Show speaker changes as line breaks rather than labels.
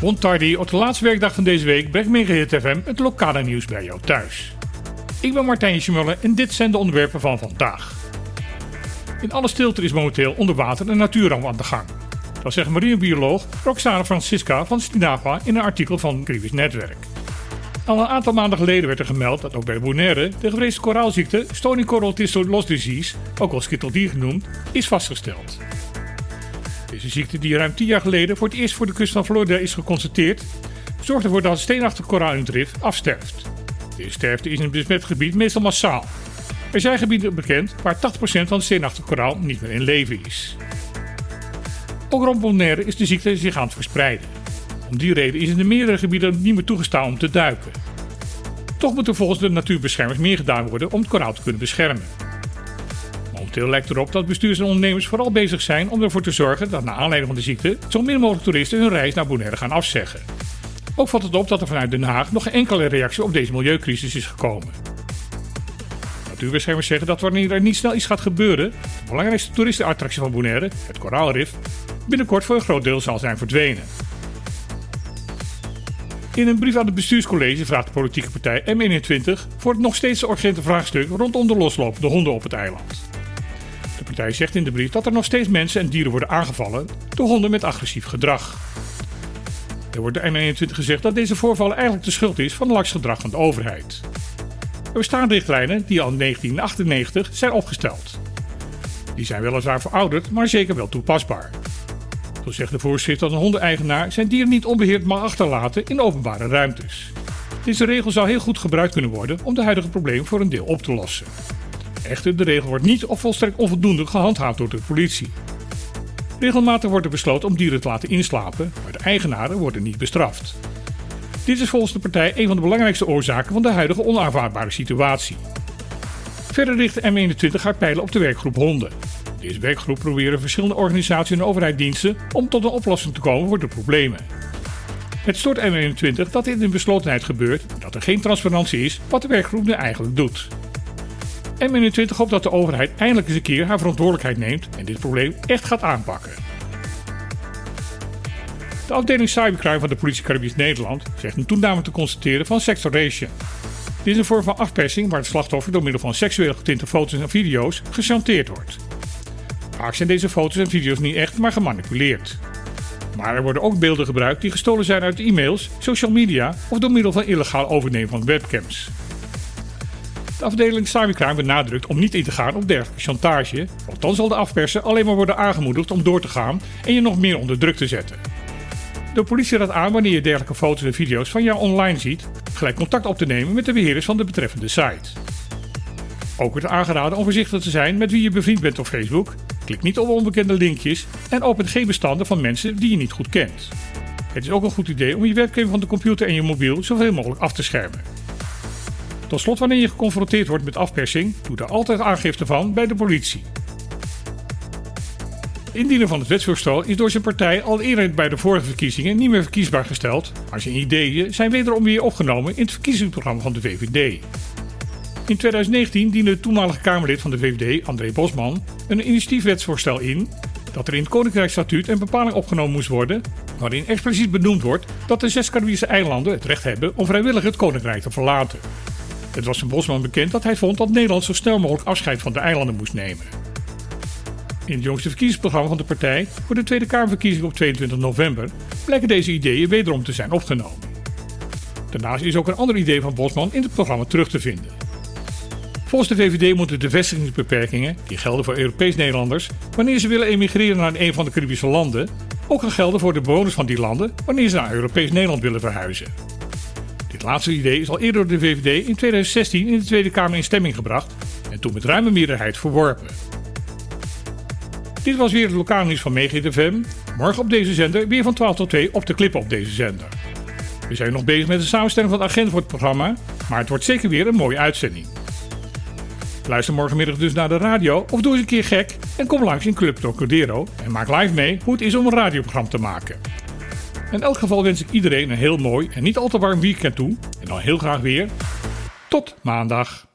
Bon tardi, op de laatste werkdag van deze week brengt Megahit FM het lokale nieuws bij jou thuis. Ik ben Martijn Schmuller en dit zijn de onderwerpen van vandaag. In alle stilte is momenteel onder water een natuurramp aan de gang. Dat zegt marinebioloog Roxana Francisca van Stinagua in een artikel van Krivis Netwerk. Al een aantal maanden geleden werd er gemeld dat ook bij Bonaire de gevreesde koraalziekte Stony Coral Disease, ook wel skitteldier genoemd, is vastgesteld. Deze ziekte die ruim 10 jaar geleden voor het eerst voor de kust van Florida is geconstateerd, zorgt ervoor dat steenachtig koraal in het rif afsterft. Deze sterfte is in het besmet gebied meestal massaal. Er zijn gebieden bekend waar 80% van het steenachtig koraal niet meer in leven is. Ook rond Bonaire is de ziekte zich aan het verspreiden. Om die reden is in de meerdere gebieden niet meer toegestaan om te duiken. Toch moet er volgens de natuurbeschermers meer gedaan worden om het koraal te kunnen beschermen. Momenteel lijkt erop dat bestuurders en ondernemers vooral bezig zijn om ervoor te zorgen dat naar aanleiding van de ziekte zo min mogelijk toeristen hun reis naar Bonaire gaan afzeggen. Ook valt het op dat er vanuit Den Haag nog geen enkele reactie op deze milieucrisis is gekomen. Natuurbeschermers zeggen dat wanneer er niet snel iets gaat gebeuren, de belangrijkste toeristenattractie van Bonaire, het koraalrif, binnenkort voor een groot deel zal zijn verdwenen. In een brief aan het bestuurscollege vraagt de politieke partij M21 voor het nog steeds urgente vraagstuk rondom de loslopende honden op het eiland. Partij zegt in de brief dat er nog steeds mensen en dieren worden aangevallen door honden met agressief gedrag. Er wordt de M21 gezegd dat deze voorvallen eigenlijk de schuld is van laks gedrag van de overheid. Er bestaan richtlijnen die al in 1998 zijn opgesteld. Die zijn weliswaar verouderd, maar zeker wel toepasbaar. Zo zegt de voorzitter dat een hondeneigenaar zijn dier niet onbeheerd mag achterlaten in openbare ruimtes. Deze regel zou heel goed gebruikt kunnen worden om de huidige problemen voor een deel op te lossen. Echter, de regel wordt niet of volstrekt onvoldoende gehandhaafd door de politie. Regelmatig wordt er besloten om dieren te laten inslapen, maar de eigenaren worden niet bestraft. Dit is volgens de partij een van de belangrijkste oorzaken van de huidige onaanvaardbare situatie. Verder richt M21 haar pijlen op de werkgroep honden. Deze werkgroep proberen verschillende organisaties en overheidsdiensten om tot een oplossing te komen voor de problemen. Het stoort M21 dat dit in beslotenheid gebeurt dat er geen transparantie is wat de werkgroep nu eigenlijk doet. M21 hoopt dat de overheid eindelijk eens een keer haar verantwoordelijkheid neemt en dit probleem echt gaat aanpakken. De afdeling cybercrime van de politie Caribisch Nederland zegt een toename te constateren van sextoration. Dit is een vorm van afpersing waar het slachtoffer door middel van seksueel getinte foto's en video's gechanteerd wordt. Vaak zijn deze foto's en video's niet echt, maar gemanipuleerd. Maar er worden ook beelden gebruikt die gestolen zijn uit e-mails, social media of door middel van illegaal overnemen van webcams. De afdeling cybercrime benadrukt om niet in te gaan op dergelijke chantage, dan zal de afperser alleen maar worden aangemoedigd om door te gaan en je nog meer onder druk te zetten. De politie raadt aan wanneer je dergelijke foto's en video's van jou online ziet, gelijk contact op te nemen met de beheerders van de betreffende site. Ook wordt aangeraden om voorzichtig te zijn met wie je bevriend bent op Facebook. Klik niet op onbekende linkjes en open geen bestanden van mensen die je niet goed kent. Het is ook een goed idee om je webcam van de computer en je mobiel zoveel mogelijk af te schermen. Tot slot, wanneer je geconfronteerd wordt met afpersing, doe er altijd aangifte van bij de politie. De indiener van het wetsvoorstel is door zijn partij al eerder bij de vorige verkiezingen niet meer verkiesbaar gesteld, maar zijn ideeën zijn wederom weer opgenomen in het verkiezingsprogramma van de VVD. In 2019 diende het toenmalige Kamerlid van de VVD, André Bosman, een initiatiefwetsvoorstel in dat er in het Koninkrijksstatuut een bepaling opgenomen moest worden waarin expliciet benoemd wordt dat de zes Caribische eilanden het recht hebben om vrijwillig het Koninkrijk te verlaten. Het was van Bosman bekend dat hij vond dat Nederland zo snel mogelijk afscheid van de eilanden moest nemen. In het jongste verkiezingsprogramma van de partij voor de Tweede Kamerverkiezing op 22 november blijken deze ideeën wederom te zijn opgenomen. Daarnaast is ook een ander idee van Bosman in het programma terug te vinden. Volgens de VVD moeten de vestigingsbeperkingen, die gelden voor Europees Nederlanders, wanneer ze willen emigreren naar een van de Caribische landen, ook gaan gelden voor de bewoners van die landen wanneer ze naar Europees Nederland willen verhuizen. Dit laatste idee is al eerder door de VVD in 2016 in de Tweede Kamer in stemming gebracht en toen met ruime meerderheid verworpen. Dit was weer het lokale nieuws van Megahit FM. Morgen op deze zender weer van 12 tot 2 op de klippen op deze zender. We zijn nog bezig met de samenstelling van de agenda voor het programma, maar het wordt zeker weer een mooie uitzending. Luister morgenmiddag dus naar de radio of doe eens een keer gek en kom langs in Club Trocadero en maak live mee hoe het is om een radioprogramma te maken. In elk geval wens ik iedereen een heel mooi en niet al te warm weekend toe en dan heel graag weer tot maandag.